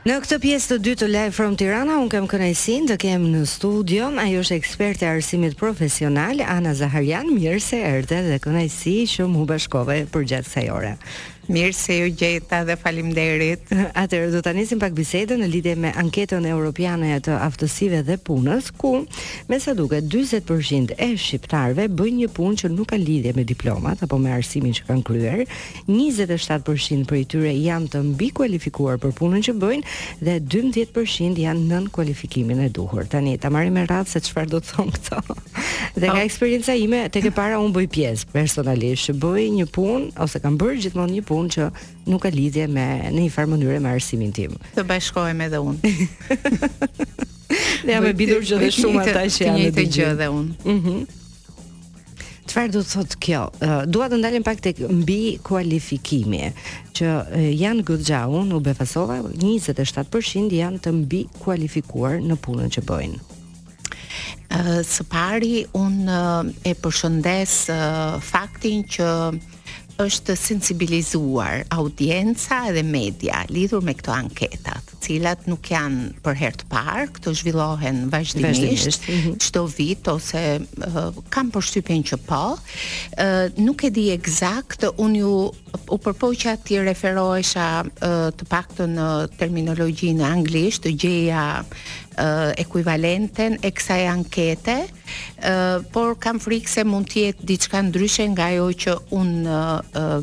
Në këtë pjesë të dytë të Live From Tirana unë kam kënaqësinë të kem në studio, ajo është eksperte e arsimit profesional, Ana Zaharian, mirë se erdhe dhe kënaqësi që m'u bashkove përgjatë kësaj ore. Mirë se ju gjeta dhe faleminderit. Atëherë do ta nisim pak bisedën në lidhje me anketën europiane të aftësive dhe punës, ku me sa duket 40% e shqiptarëve bëjnë një punë që nuk ka lidhje me diplomat apo me arsimin që kanë kryer, njëzet e shtatë për qind prej tyre janë të mbikualifikuar për punën që bëjnë dhe dymbëdhjetë për qind janë nën kualifikimin e duhur. Tani ta marrim me radhë se çfarë do të thonë këto. Dhe nga po. eksperienca ime tek e para un bëj pjesë personalisht, bëj një punë ose kam bërë gjithmonë një punë që nuk ka lidhje me në një farë mënyre me arsimin tim. Të bashkohem edhe un. Ne jam e bindur që dhe shumë ata që janë të gjë dhe un. Mhm. Çfarë do të thotë kjo? Dua të ndalem pak tek mbi kualifikimi që janë goxha unë u befasova 27% janë të mbi kualifikuar në punën që bëjnë. Së pari un e përshëndes faktin që është sensibilizuar audienca edhe media lidhur me këto anketa, të cilat nuk janë për herë të parë, këto zhvillohen vazhdimisht mhm. çdo vit ose uh, kam përshtypjen që po. Uh, nuk e di eksakt, unë u përpoqa t'i referohesha uh, të paktën në terminologjinë anglisht, të gjeja uh, ekuivalenten e kësaj ankete. por kam frikë se mund të jetë diçka ndryshe nga ajo që un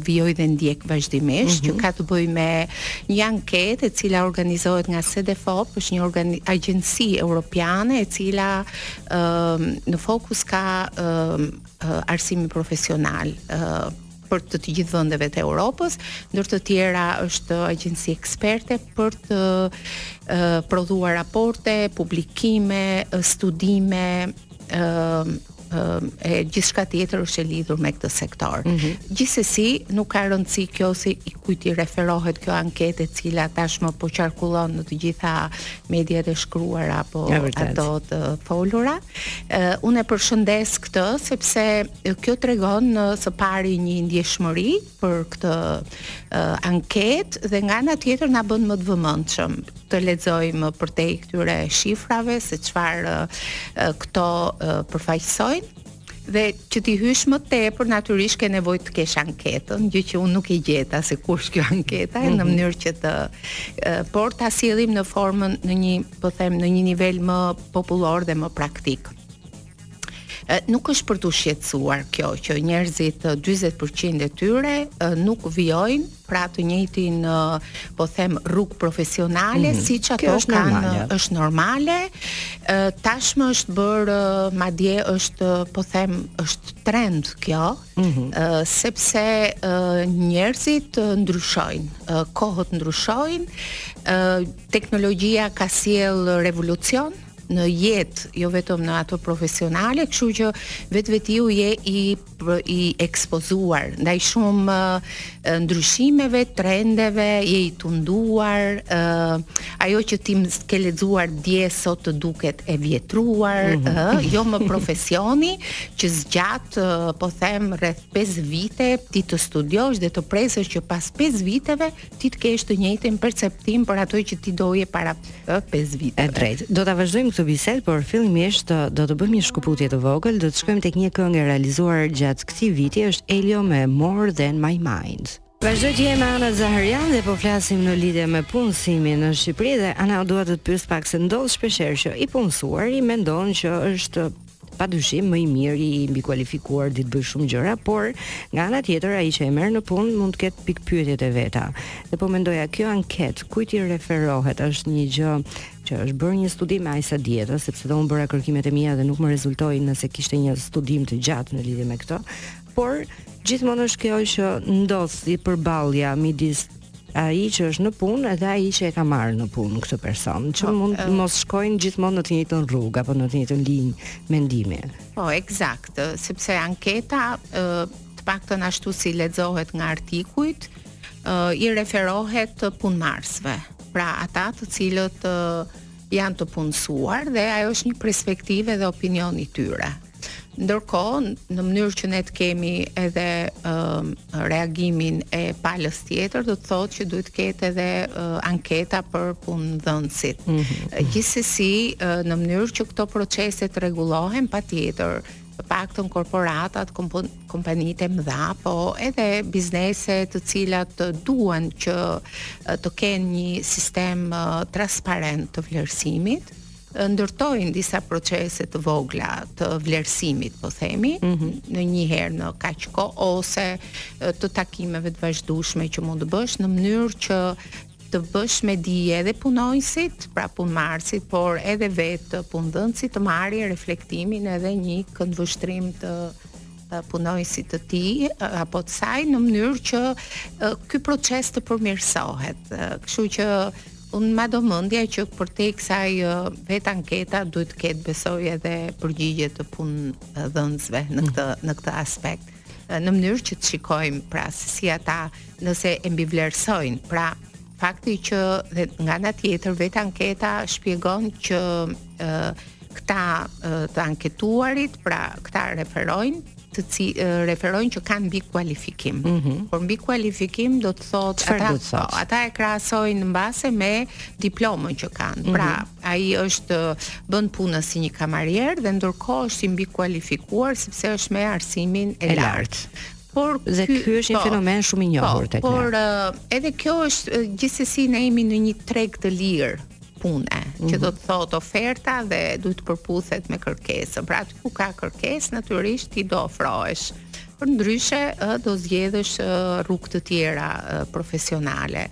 vijoj dhe ndjek vazhdimisht, mm -hmm. që ka të bëjë me një anketë e cila organizohet nga CEDEFOP, është një agjenci europiane e cila ë në fokus ka ë arsimin profesional, ë për të të gjithë vendeve të Europës, ndër të tjera është agjenci eksperte për të uh, prodhuar raporte, publikime, studime, uh, e gjithçka tjetër është e lidhur me këtë sektor. Mm -hmm. Gjithsesi, nuk ka rëndësi kjo se kujt i referohet kjo anketë e cila tashmë po qarkullon në të gjitha mediat e shkruara apo ato të folura. Uh, unë e përshëndes këtë sepse kjo tregon së pari një ndjeshmëri për këtë uh, anketë dhe nga ana tjetër na bën më të vëmendshëm të lexojmë përtej këtyre shifrave se çfarë uh, këto uh, përfaqësojnë. Dhe që t'i hysh më tepër natyrisht ke nevojë të kesh anketën, gjë që unë nuk e gjeta se ku është kjo anketa mm -hmm. në mhm. mënyrë që të por ta sjellim në formën në një, po them, në një nivel më popullor dhe më praktik. Nuk është për t'u shqetësuar kjo që njerëzit 40% e tyre nuk vijojnë pra të njëjtin po them rrugë profesionale mm -hmm. siç ato është kanë normale. është normale tashmë është bërë madje është po them është trend kjo mm -hmm. sepse njerëzit ndryshojnë kohët ndryshojnë teknologjia ka sjellë revolucion në jetë, jo vetëm në ato profesionale, kështu që vetvetiu je i i ekspozuar ndaj shumë ndryshimeve, trendeve, je i tunduar, uh, ajo që ti ke lexuar dje sot të duket e vjetruar, mm -hmm. uh, jo më profesioni që zgjat uh, po them rreth 5 vite ti të studiosh dhe të presësh që pas 5 viteve ti të kesh të njëjtin perceptim për ato që ti doje para 5 viteve. E drejtë. Do ta vazhdojmë këtë bisedë, por fillimisht uh, do të bëjmë një shkëputje të vogël, do të shkojmë tek një këngë e realizuar gjatë këtij viti, është Elio me More Than My Mind. Vazhdoj të jem me Ana Zaharian dhe po flasim në lidhje me punësimin në Shqipëri dhe Ana dua të të pyes pak se ndodh shpeshherë që i punësuari mendon që është pa dyshim më i miri, i mbikualifikuar, di të bëjë shumë gjëra, por nga ana tjetër ai që e merr në punë mund të ketë pikëpyetjet e veta. Dhe po mendoja kjo anketë, kujt i referohet, është një gjë që është bërë një studim me ajsa dieta, sepse dhe unë bëra kërkimet e mia dhe nuk më rezultoi nëse kishte një studim të gjatë në lidhje me këto, Por gjithmonë është kjo që ndodh si përballje midis ai që është në punë edhe ai që e ka marrë në punë këtë person, që po, mund të mos shkojnë gjithmonë në të njëjtën rrugë apo në të njëjtën linjë mendimi. Po, ekzakt, sepse anketa të paktën ashtu si lexohet nga artikujt, i referohet punëmarrësve. Pra, ata të cilët janë të punësuar dhe ajo është një perspektivë dhe opinion i tyre. Ndërkohë, në mënyrë që ne të kemi edhe ë uh, reagimin e palës tjetër, do të thotë që duhet të ketë edhe uh, anketa për punëdhënësit. Mm -hmm. Gjithsesi, uh, në mënyrë që këto procese të rregullohen patjetër, të paktën korporatat, kompanitë e mëdha, po edhe biznese të cilat duan që të kenë një sistem transparent të vlerësimit, ndërtojnë disa procese të vogla të vlerësimit, po themi, mm -hmm. në një herë në kaq kohë ose të takimeve të vazhdueshme që mund të bësh në mënyrë që të bësh me dije edhe punonjësit, pra punëmarrësit, por edhe vetë punëdhënësi të marrë reflektimin edhe një këndvështrim të punonjësit të tij apo të saj në mënyrë që ky proces të përmirësohet. Kështu që Unë ma do mëndja që përtej kësaj vetë anketa duhet të ketë besoj edhe përgjigje të punëdhënësve në mm. këtë, në këtë aspekt në mënyrë që të shikojmë pra se si ata nëse e mbivlerësojnë pra fakti që dhe nga ana tjetër vetë anketa shpjegon që e, këta e, të anketuarit pra këta referojnë të ci referojnë që kanë mbikualifikim. Mm -hmm. Por mbikualifikim do të thotë ata do të thotë? Po, ata e krahasojnë mbase me diplomën që kanë. Mm -hmm. Pra, ai është bën punën si një kamarier dhe ndërkohë është i mbikualifikuar sepse është me arsimin e, e lartë. Lart por dhe ky, ky është një po, fenomen shumë i njohur po, tek ne. Por uh, edhe kjo është uh, gjithsesi ne jemi në një treg të lirë. pune, mm -hmm. që mhm. do të thotë oferta dhe duhet të përputhet me kërkesën. Pra aty ku ka kërkesë, natyrisht ti do ofrohesh. Përndryshe do zgjedhësh rrugë të tjera profesionale.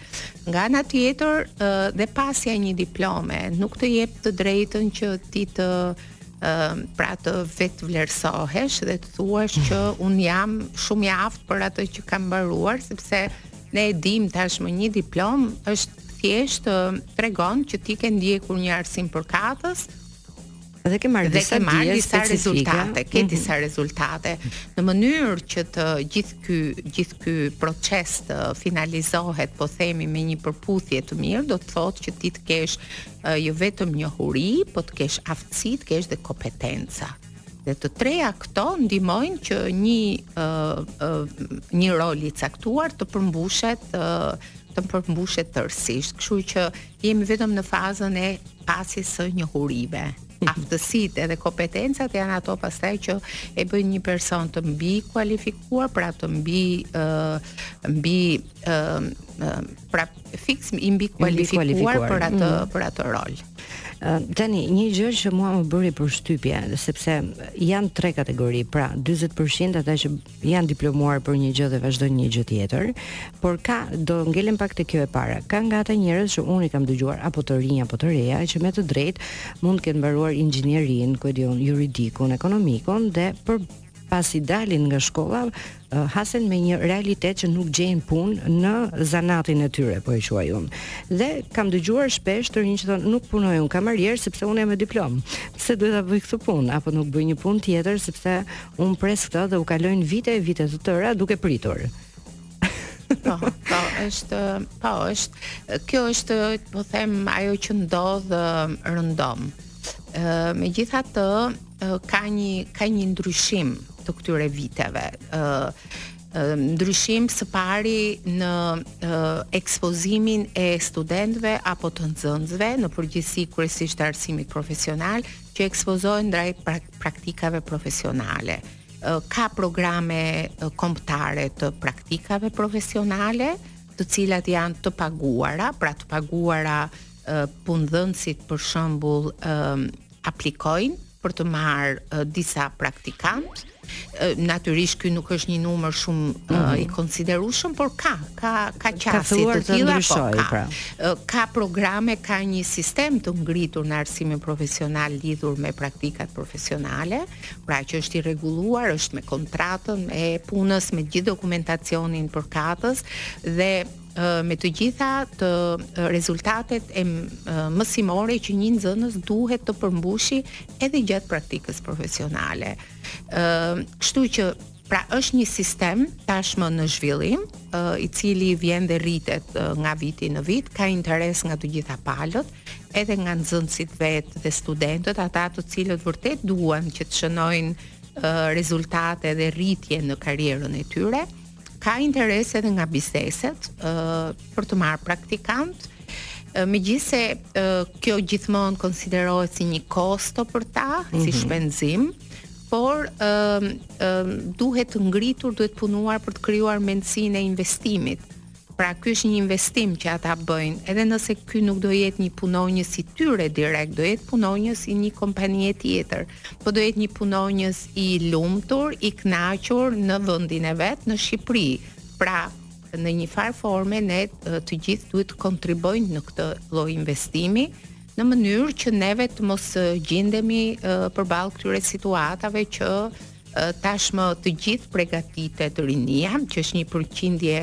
Nga ana tjetër dhe pasja e një diplome nuk të jep të drejtën që ti të pra të vetëvlerësohesh dhe të thuash që mhm. unë jam shumë i aftë për atë që kam mbaruar sepse ne e dimë tashmë një diplomë është thjesht tregon që ti ke ndjekur një arsim përkatës dhe ke marrë disa, marrë disa rezultate, ke mhm. disa rezultate në mënyrë që të gjithë ky gjithë ky proces të finalizohet, po themi me një përputhje të mirë, do të thotë që ti të kesh jo vetëm njohuri, po të kesh aftësi, të kesh dhe kompetenca. Dhe të treja këto ndihmojnë që një uh, uh, një rol i caktuar të përmbushet uh, të përmbushet tërësisht, kështu që jemi vetëm në fazën e pasjes së njohurive. Aftësitë edhe kompetencat janë ato pastaj që e bëjnë një person të mbikualifikuar, pra të mbi ë uh, mbi ë uh, pra fiks i mbikualifikuar për atë mm. për atë rol. Tani, një gjë që mua më bëri përshtypje, sepse janë tre kategori, pra 40% ata që janë diplomuar për një gjë dhe vazhdojnë një gjë tjetër, por ka do ngelem pak te kjo e para. Ka nga ata njerëz që unë i kam dëgjuar apo të rinj apo të reja që me të drejtë mund të kenë mbaruar inxhinierinë, ku e di unë juridikun, ekonomikun dhe për pasi dalin nga shkolla hasen me një realitet që nuk gjejnë punë në zanatin e tyre, po e quaj unë. Dhe kam dëgjuar shpesh të rinj që thonë nuk punoj unë kamarier sepse unë jam me diplomë. Pse duhet ta bëj këtë punë apo nuk bëj një punë tjetër sepse Unë pres këtë dhe u kalojnë vite e vite të tëra duke pritur. Po, po, është, po, është. Kjo është, po them, ajo që ndodh rëndom. Ë, megjithatë, ka një ka një ndryshim të këtyre viteve. Ë, ndryshim së pari në e, ekspozimin e studentëve apo të nxënësve në përgjithësi kryesisht arsimit profesional që ekspozohen ndaj praktikave profesionale. Ka programe kombëtare të praktikave profesionale, të cilat janë të paguara, pra të paguara punëdhënësit për shembull aplikojnë për të marrë disa praktikantë. natyrisht ky nuk është një numër shumë mm -hmm. uh, i mhm. konsiderueshëm, por ka ka ka qasje të tilla po ka. Pra. Uh, ka programe, ka një sistem të ngritur në arsimin profesional lidhur me praktikat profesionale, pra që është i rregulluar, është me kontratën e punës, me gjithë dokumentacionin përkatës dhe me të gjitha të rezultatet e mësimore që një nxënës duhet të përmbushi edhe gjatë praktikës profesionale. kështu që Pra është një sistem tashmë në zhvillim, uh, i cili vjen dhe rritet uh, nga viti në vit, ka interes nga të gjitha palët, edhe nga nxënësit vetë dhe studentët, ata të cilët vërtet duan që të shënojnë uh, rezultate dhe rritje në karrierën e tyre. Ka interes edhe nga bizneset për të marrë praktikantë, megjithëse kjo gjithmonë konsiderohet si një kosto për ta, mm -hmm. si mhm. shpenzim, por ë ë duhet të ngritur, duhet punuar për të krijuar mendësinë e investimit. Pra ky është një investim që ata bëjnë, edhe nëse ky nuk do jetë një punonjës i tyre direkt, do jetë punonjës i një kompanie tjetër. Po do jetë një punonjës i lumtur, i kënaqur në vendin e vet, në Shqipëri. Pra, në një farë forme ne të gjithë duhet të kontribojmë në këtë lloj investimi në mënyrë që neve të mos gjindemi përballë këtyre situatave që tashmë të gjithë pregatitet rinia, që është një përqindje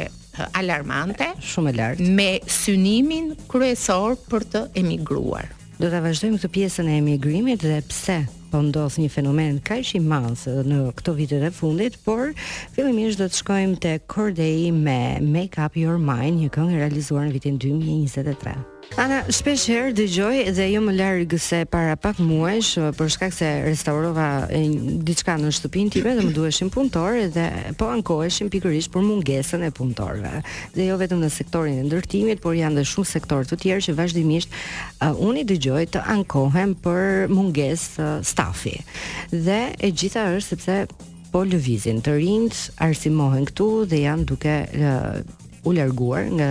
alarmante, shumë e lartë, me synimin kryesor për të emigruar. Do ta vazhdojmë këtë pjesën e emigrimit dhe pse po ndodh një fenomen kaq i madh në këto vitet e fundit, por fillimisht do të shkojmë te Cordae me Make Up Your Mind, një këngë e realizuar në vitin 2023. Ana, shpesh herë dëgjoj dhe jo më larg se para pak muajsh, për shkak se restaurova diçka në shtëpinë time dhe më duheshin punëtorë dhe po ankoheshin pikërisht për mungesën e punëtorëve. Dhe jo vetëm në sektorin e ndërtimit, por janë dhe shumë sektorë të tjerë që vazhdimisht uh, unë i dëgjoj të ankohen për mungesë uh, stafi. Dhe e gjitha është sepse po lëvizin të rinjt, arsimohen këtu dhe janë duke uh, u larguar nga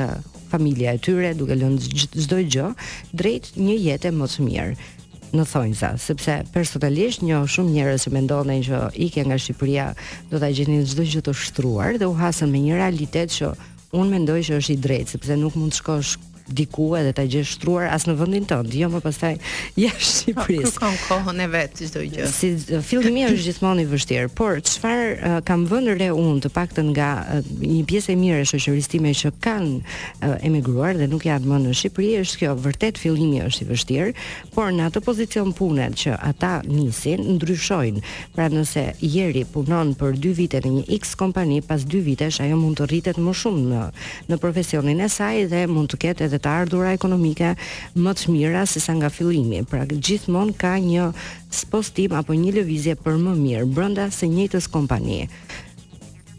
familja e tyre, duke lënë çdo gjë drejt një jete më të mirë në thonjza, sepse personalisht njoh shumë njerëz që mendonin që ikja nga Shqipëria do ta gjenin çdo gjë të shtruar dhe u hasën me një realitet që Unë mendoj që është i drejtë sepse nuk mund të shkosh diku edhe ta gjesh shtruar as në vendin tënd, jo më pastaj jashtë Shqipërisë. Po kërkon kohën e vet çdo gjë. Si fillimi është gjithmonë i vështirë, por çfarë uh, kam vënë re unë të paktën nga uh, një pjesë e mirë e shoqërisë sime që kanë uh, emigruar dhe nuk janë më në Shqipëri, është kjo vërtet fillimi është i vështirë, Por në atë pozicion pune që ata nisin, ndryshojnë. Pra nëse Jeri punon për dy vite në një iks kompani, pas dy vitesh ajo mund të rritet më shumë në në profesionin e saj dhe mund të ketë edhe të ardhura ekonomike më të mira sesa nga fillimi. Pra gjithmonë ka një spostim apo një lëvizje për më mirë brenda së njëjtës kompanie.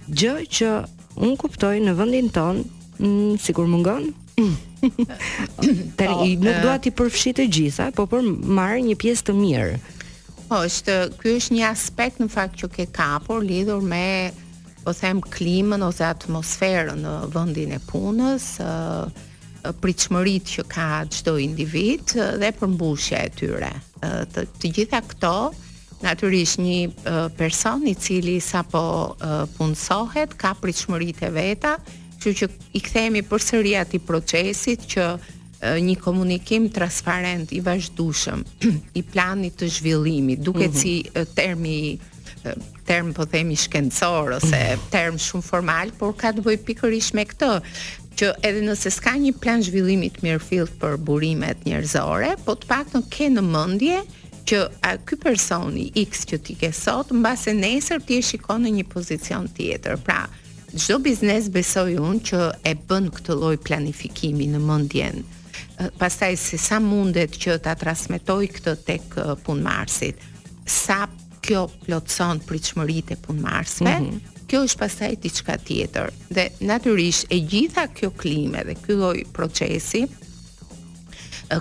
Gjë që unë kuptoj në vendin tonë, mm, sikur mungon Tani po, nuk dua t'i përfshij të gjitha, po po marr një pjesë të mirë. Po, është ky është një aspekt në fakt që ke kapur lidhur me po them klimën ose atmosferën në vendin e punës, ë pritshmëritë që ka çdo individ dhe përmbushja e tyre. Të, të gjitha këto natyrisht një person i cili sapo punësohet ka pritshmëritë e veta, Kështu që i kthehemi përsëri atij procesit që një komunikim transparent i vazhdueshëm i planit të zhvillimit, duket mm -hmm. si termi term po themi shkencor ose mhm. term shumë formal, por ka të bëjë pikërisht me këtë që edhe nëse s'ka një plan zhvillimi të mirëfillt për burimet njerëzore, po të paktën ke në mendje që a ky personi X që ti ke sot, mbase nesër ti e shikon në një pozicion tjetër. Pra, Çdo biznes besoj unë që e bën këtë lloj planifikimi në mendjen pastaj se sa mundet që ta transmetojë këtë tek punëmarrësit. Sa kjo plotëson pritshmëritë e punëmarrësve, mm -hmm kjo është pastaj diçka tjetër. Dhe natyrisht e gjitha kjo klimë dhe ky lloj procesi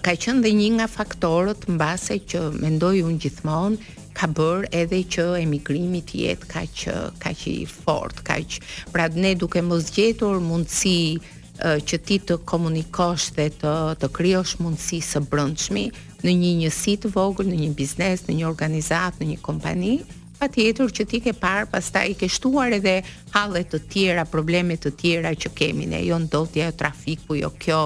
ka qenë dhe një nga faktorët mbase që mendoj unë gjithmonë ka bërë edhe që emigrimi të jetë kaq kaq i fortë, kaq pra në duke mos gjetur mundësi që ti të komunikosh dhe të të krijosh mundësi së brendshmi në një njësi të vogël, në një biznes, në një organizatë, në një kompani, Patjetër që ti ke parë pastaj ke shtuar edhe halle të tjera, probleme të tjera që kemi ne, jo ndotja, jo trafiku, jo kjo,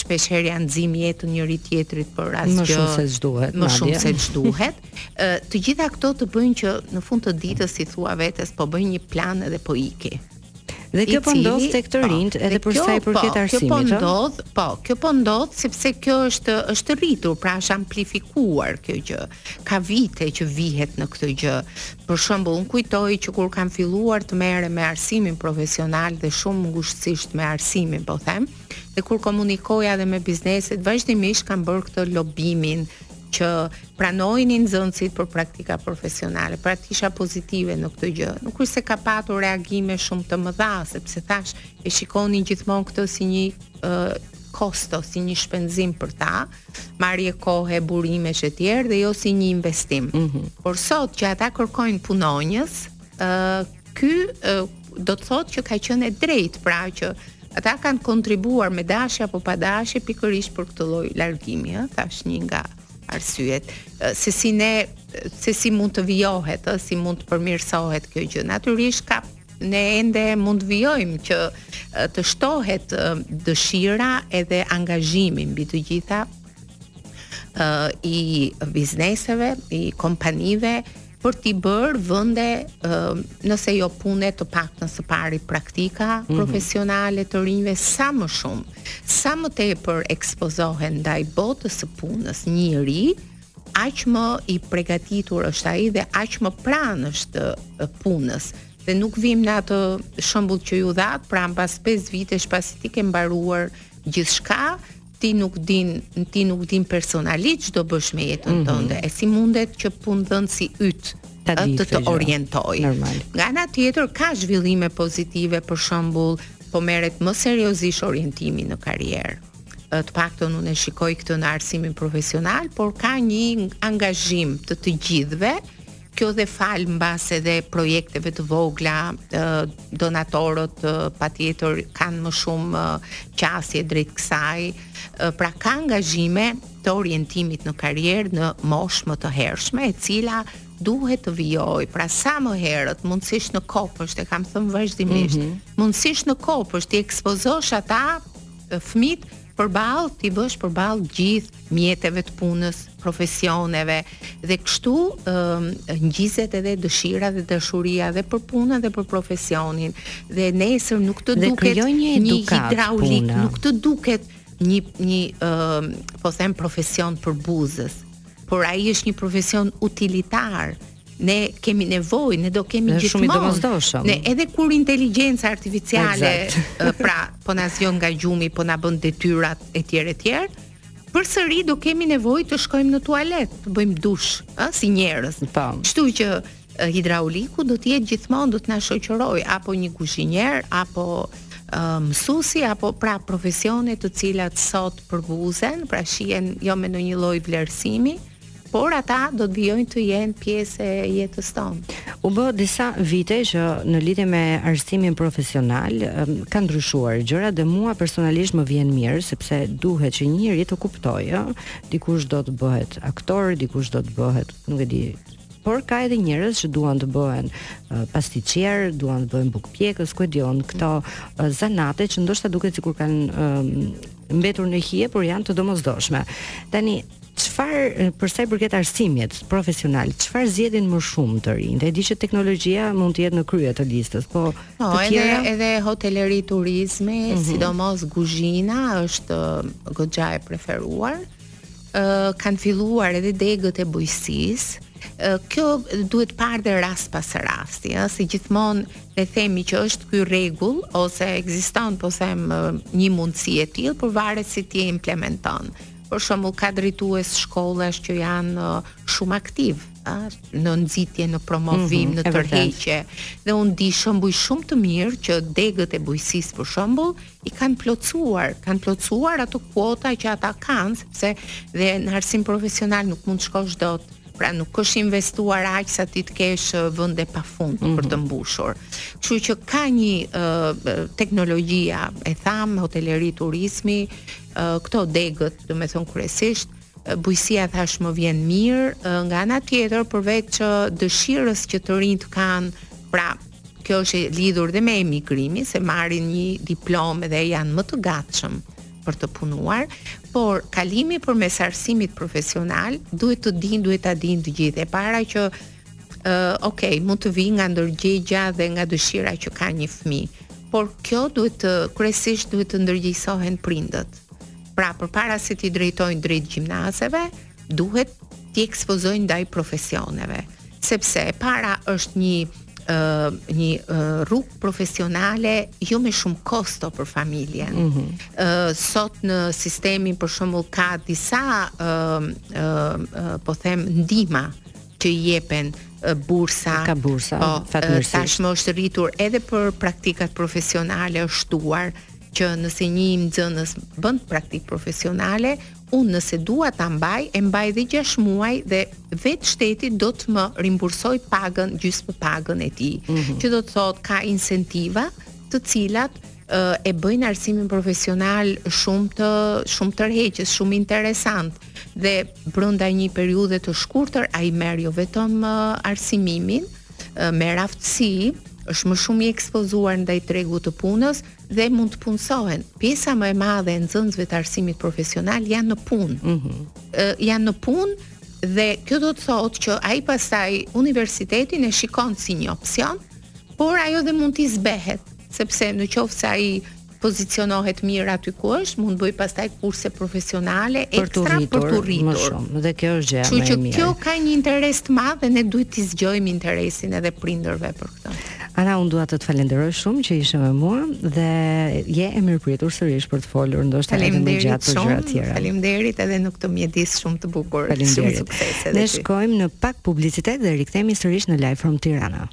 shpesh herë ia nxijmë jetën njëri tjetrit për asgjë. Më shumë se ç'duhet. Më shumë se ç'duhet. Ë të gjitha këto të bëjnë që në fund të ditës i thua vetes po bëj një plan edhe po iki. Dhe kjo po ndodh tek të po, rinjtë edhe për sa i po, përket arsimit. Kjo po ndodh, po, kjo po ndodh sepse kjo është është rritur, pra është amplifikuar kjo gjë. Ka vite që vihet në këtë gjë. Për shembull, unë kujtoj që kur kam filluar të merrem me arsimin profesional dhe shumë ngushtësisht me arsimin, po them, dhe kur komunikoja edhe me bizneset, vazhdimisht kam bërë këtë lobimin që pranojini nxënësit për praktika profesionale. Pra të isha pozitive në këtë gjë. Nuk është se ka patur reagime shumë të mëdha, sepse thashë e shikonin gjithmonë këtë si një uh, kosto, si një shpenzim për ta, marrje kohë, burimesh e tjerë dhe jo si një investim. Mm -hmm. Por sot që ata kërkojnë punonjës, ë uh, Ky do të thotë që ka qenë e drejtë, pra që ata kanë kontribuar me dashje apo pa dashje pikërisht për këtë lloj largimi, ëh, thashë një nga arsyet se si se si mund të vijohet, ëh, si mund të përmirësohet kjo gjë. Natyrisht që ne ende mund të vijojmë që të shtohet dëshira edhe angazhimi mbi të gjitha i bizneseve, i kompanive, për t'i bërë vende nëse jo pune të paktën së pari praktika mm -hmm. profesionale të rinjve sa më shumë sa më tepër ekspozohet ndaj botës së punës një i ri aq më i përgatitur është ai dhe aq më pranë është punës dhe nuk vijmë në atë shembull që ju dhatë pra mbas 5 vitesh pasi ti ke mbaruar gjithçka ti nuk din ti nuk din personalisht ç'do bësh me jetën mm -hmm. tënde e si mundet që punëdhënësi yt ta dijë, të të orientojë. Normal. Nga ana tjetër ka zhvillime pozitive, për shembull, po merret më seriozisht orientimi në karrierë. Të paktën unë e shikoj këtë në arsimin profesional, por ka një angazhim të të gjithëve Kjo edhe falë mbase edhe projekteve të vogla, donatorët patjetër kanë më shumë qasje drejt kësaj. Pra ka angazhime të orientimit në karrierë në moshë më të hershme, e cila duhet të vijojë, pra sa më herët, mundësisht në kopsht, e kam thënë vazhdimisht, mm -hmm. mundësisht në kopsht, t'i ekspozosh ata fëmijët Përballë, t'i vësh përballë gjithë mjeteve të punës, profesioneve dhe kështu ë ngjizet edhe dëshira dhe dashuria dhe për punën dhe për profesionin. Dhe nesër nuk të duket një, një hidraulik, puna. nuk të duket një një ë po them profesion përbuzës, por ai është një profesion utilitar, ne kemi nevojë, ne do kemi gjithmonë. Shumë i domosdoshëm. Ne edhe kur inteligjenca artificiale pra po na zgjon nga gjumi, po na bën detyrat etj etj, përsëri do kemi nevojë të shkojmë në tualet, të bëjmë dush, ë si njerëz. Po. Kështu që hidrauliku do të jetë gjithmonë do të na shoqërojë apo një kuzhinier apo mësusi apo pra profesione të cilat sot përbuzen, pra shihen jo me ndonjë lloj vlerësimi, por ata do të vijojnë të jenë pjesë e jetës tonë. U bë disa vite që në lidhje me arsimin profesional ka ndryshuar gjëra dhe mua personalisht më vjen mirë sepse duhet që një njeri të kuptojë, dikush do të bëhet aktor, dikush do të bëhet, nuk e di, por ka edhe njerëz që duan të bëhen uh, pastiçier, duan të bëhen bukëpjekës, ku e di unë këto uh, zanate që ndoshta duket sikur kanë uh, mbetur në hije, por janë të domosdoshme. Tani Çfarë për sa i përket arsimit profesional, çfarë zgjedhin më shumë të rinjtë? E di që teknologjia mund të jetë në krye të listës, po, po të tjera edhe, edhe hoteleri, turizmi, mm -hmm. sidomos kuzhina është goxha e preferuar. Ë uh, kanë filluar edhe degët e bujqësisë. Uh, kjo duhet parë dhe rast pas rasti, ëh, se gjithmonë ne themi që është ky rregull ose ekziston po them një mundësi e tillë, por varet si ti e implementon për shembull ka drejtues shkollash që janë shumë aktivë a, në nxitje, në promovim, mm -hmm, në tërheqje dhe unë di shembuj shumë të mirë që degët e bujqësisë për shembull i kanë plotësuar, kanë plotësuar ato kuota që ata kanë sepse dhe në arsim profesional nuk mund të shkosh dot pra nuk është investuar aq sa ti të kesh vende pa fund mm -hmm. për të mhm. mbushur. Kështu që ka një uh, teknologjia, e thamë, hoteleri, turizmi, këto degët, domethënë kryesisht, bujqësia thashë më vjen mirë, nga ana tjetër përveç dëshirës që të rinjtë kanë, pra kjo është e lidhur dhe me emigrimin, se marrin një diplomë dhe janë më të gatshëm për të punuar, por kalimi përmes arsimit profesional duhet të dinë, duhet ta dinë të gjithë e para që uh, ok, mund të vijë nga ndërgjegja dhe nga dëshira që ka një fëmijë, por kjo duhet të kryesisht duhet të ndërgjegjësohen prindërit. Pra, përpara se t'i drejtojnë drejt gjimnazeve, duhet t'i ekspozojnë ndaj profesioneve, sepse e para është një uh, një uh, rrugë profesionale jo me shumë kosto për familjen. Mm -hmm. uh, sot në sistemin për shembull ka disa uh, uh, uh, po them ndihma që i jepen bursa. Ka bursa. Po, tashmë është rritur edhe për praktikat profesionale është shtuar që nëse një nxënës bën praktikë profesionale, unë nëse dua ta mbaj, e mbaj dhe 6 muaj dhe vetë shteti do të më rimbursojë pagën, gjysmë pagën e tij. Mm -hmm. Që do të thotë ka incentiva të cilat e bëjnë arsimin profesional shumë të shumë tërheqës, shumë interesant dhe brenda një periudhe të shkurtër ai merr jo vetëm arsimimin, merr aftësi, është më shumë i ekspozuar ndaj tregut të punës dhe mund të punësohen. Pjesa më e madhe e nxënësve të arsimit profesional janë në punë. Ëh, mm -hmm. janë në punë dhe kjo do të thotë që ai pastaj universitetin e shikon si një opsion, por ajo dhe mund t'i zbehet. sepse në qoftë se ai pozicionohet mirë aty ku është, mund bëjë pastaj kurse profesionale për ekstra rritur, për të rritur më shumë. Dhe kjo është gjëja më e mirë. Kështu që kjo ka një interes të madh dhe ne duhet të zgjojmë interesin edhe prindërve për këtë. Ana, unë dua të të falenderoj shumë që ishe me mua dhe je e mirëpritur sërish për të folur ndoshta edhe më gjatë për gjëra të tjera. Faleminderit edhe në këtë mjedis shumë të bukur. Faleminderit. Ne shkojmë në pak publicitet dhe rikthehemi sërish në Live from Tirana.